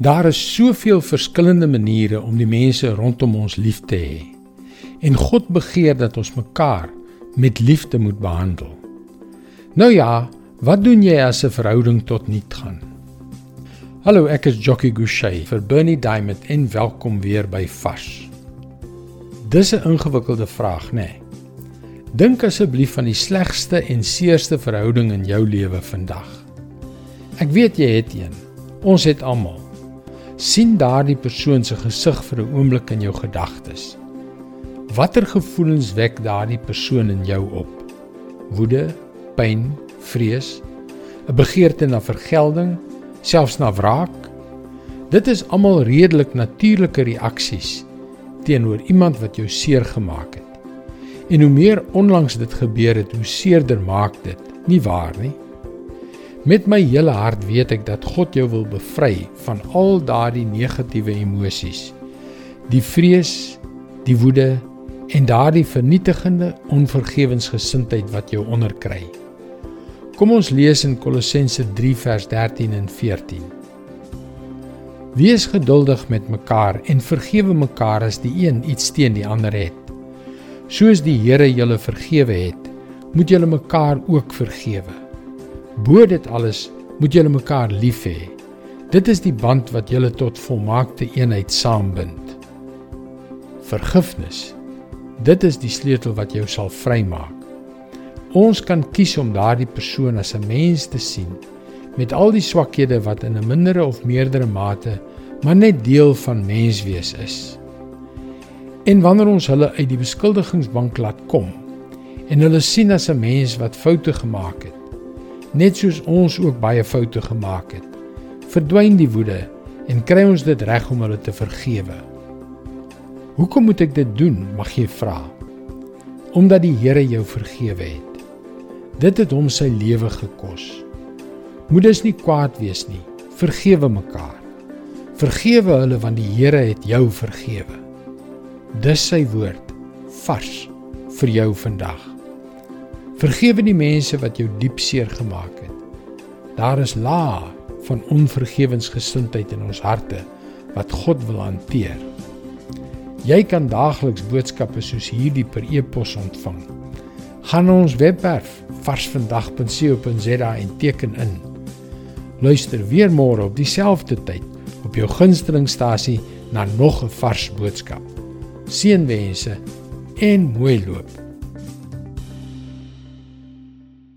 Daar is soveel verskillende maniere om die mense rondom ons lief te hê. En God begeer dat ons mekaar met liefde moet behandel. Nou ja, wat doen jy as 'n verhouding tot niet gaan? Hallo, ek is Jockey Gouchee vir Bernie Diamond en welkom weer by Fas. Dis 'n ingewikkelde vraag, nê? Nee. Dink asseblief aan die slegste en seerste verhouding in jou lewe vandag. Ek weet jy het een. Ons het almal sien daardie persoon se gesig vir 'n oomblik in jou gedagtes. Watter gevoelens wek daardie persoon in jou op? Woede, pyn, vrees, 'n begeerte na vergelding, selfs na wraak? Dit is almal redelik natuurlike reaksies teenoor iemand wat jou seer gemaak het. En hoe meer onlangs dit gebeur het, hoe seerder maak dit, nie waar nie? Met my hele hart weet ek dat God jou wil bevry van al daardie negatiewe emosies. Die vrees, die woede en daardie vernietigende onvergewensgesindheid wat jou onderkry. Kom ons lees in Kolossense 3 vers 13 en 14. Wees geduldig met mekaar en vergewe mekaar as die een iets teen die ander het. Soos die Here julle vergewe het, moet julle mekaar ook vergewe. Bo dit alles moet julle mekaar lief hê. Dit is die band wat julle tot volmaakte eenheid saambind. Vergifnis. Dit is die sleutel wat jou sal vrymaak. Ons kan kies om daardie persoon as 'n mens te sien met al die swakhede wat in 'n mindere of meerdere mate maar net deel van menswees is. En wanneer ons hulle uit die beskuldigingsbank laat kom en hulle sien as 'n mens wat foute gemaak het, net soos ons ook baie foute gemaak het. Verdwyn die woede en kry ons dit reg om hulle te vergewe. Hoekom moet ek dit doen, mag jy vra? Omdat die Here jou vergewe het. Dit het hom sy lewe gekos. Moet dus nie kwaad wees nie. Vergewe mekaar. Vergewe hulle want die Here het jou vergewe. Dis sy woord vars vir jou vandag. Vergewe die mense wat jou diep seer gemaak het. Daar is la van onvergewensgesindheid in ons harte wat God wil hanteer. Jy kan daagliks boodskappe soos hierdie per e-pos ontvang. Gaan na ons webwerf varsvandag.co.za en teken in. Luister weer môre op dieselfde tyd op jou gunstelingstasie na nog 'n vars boodskap. Seënwense en mooi loop.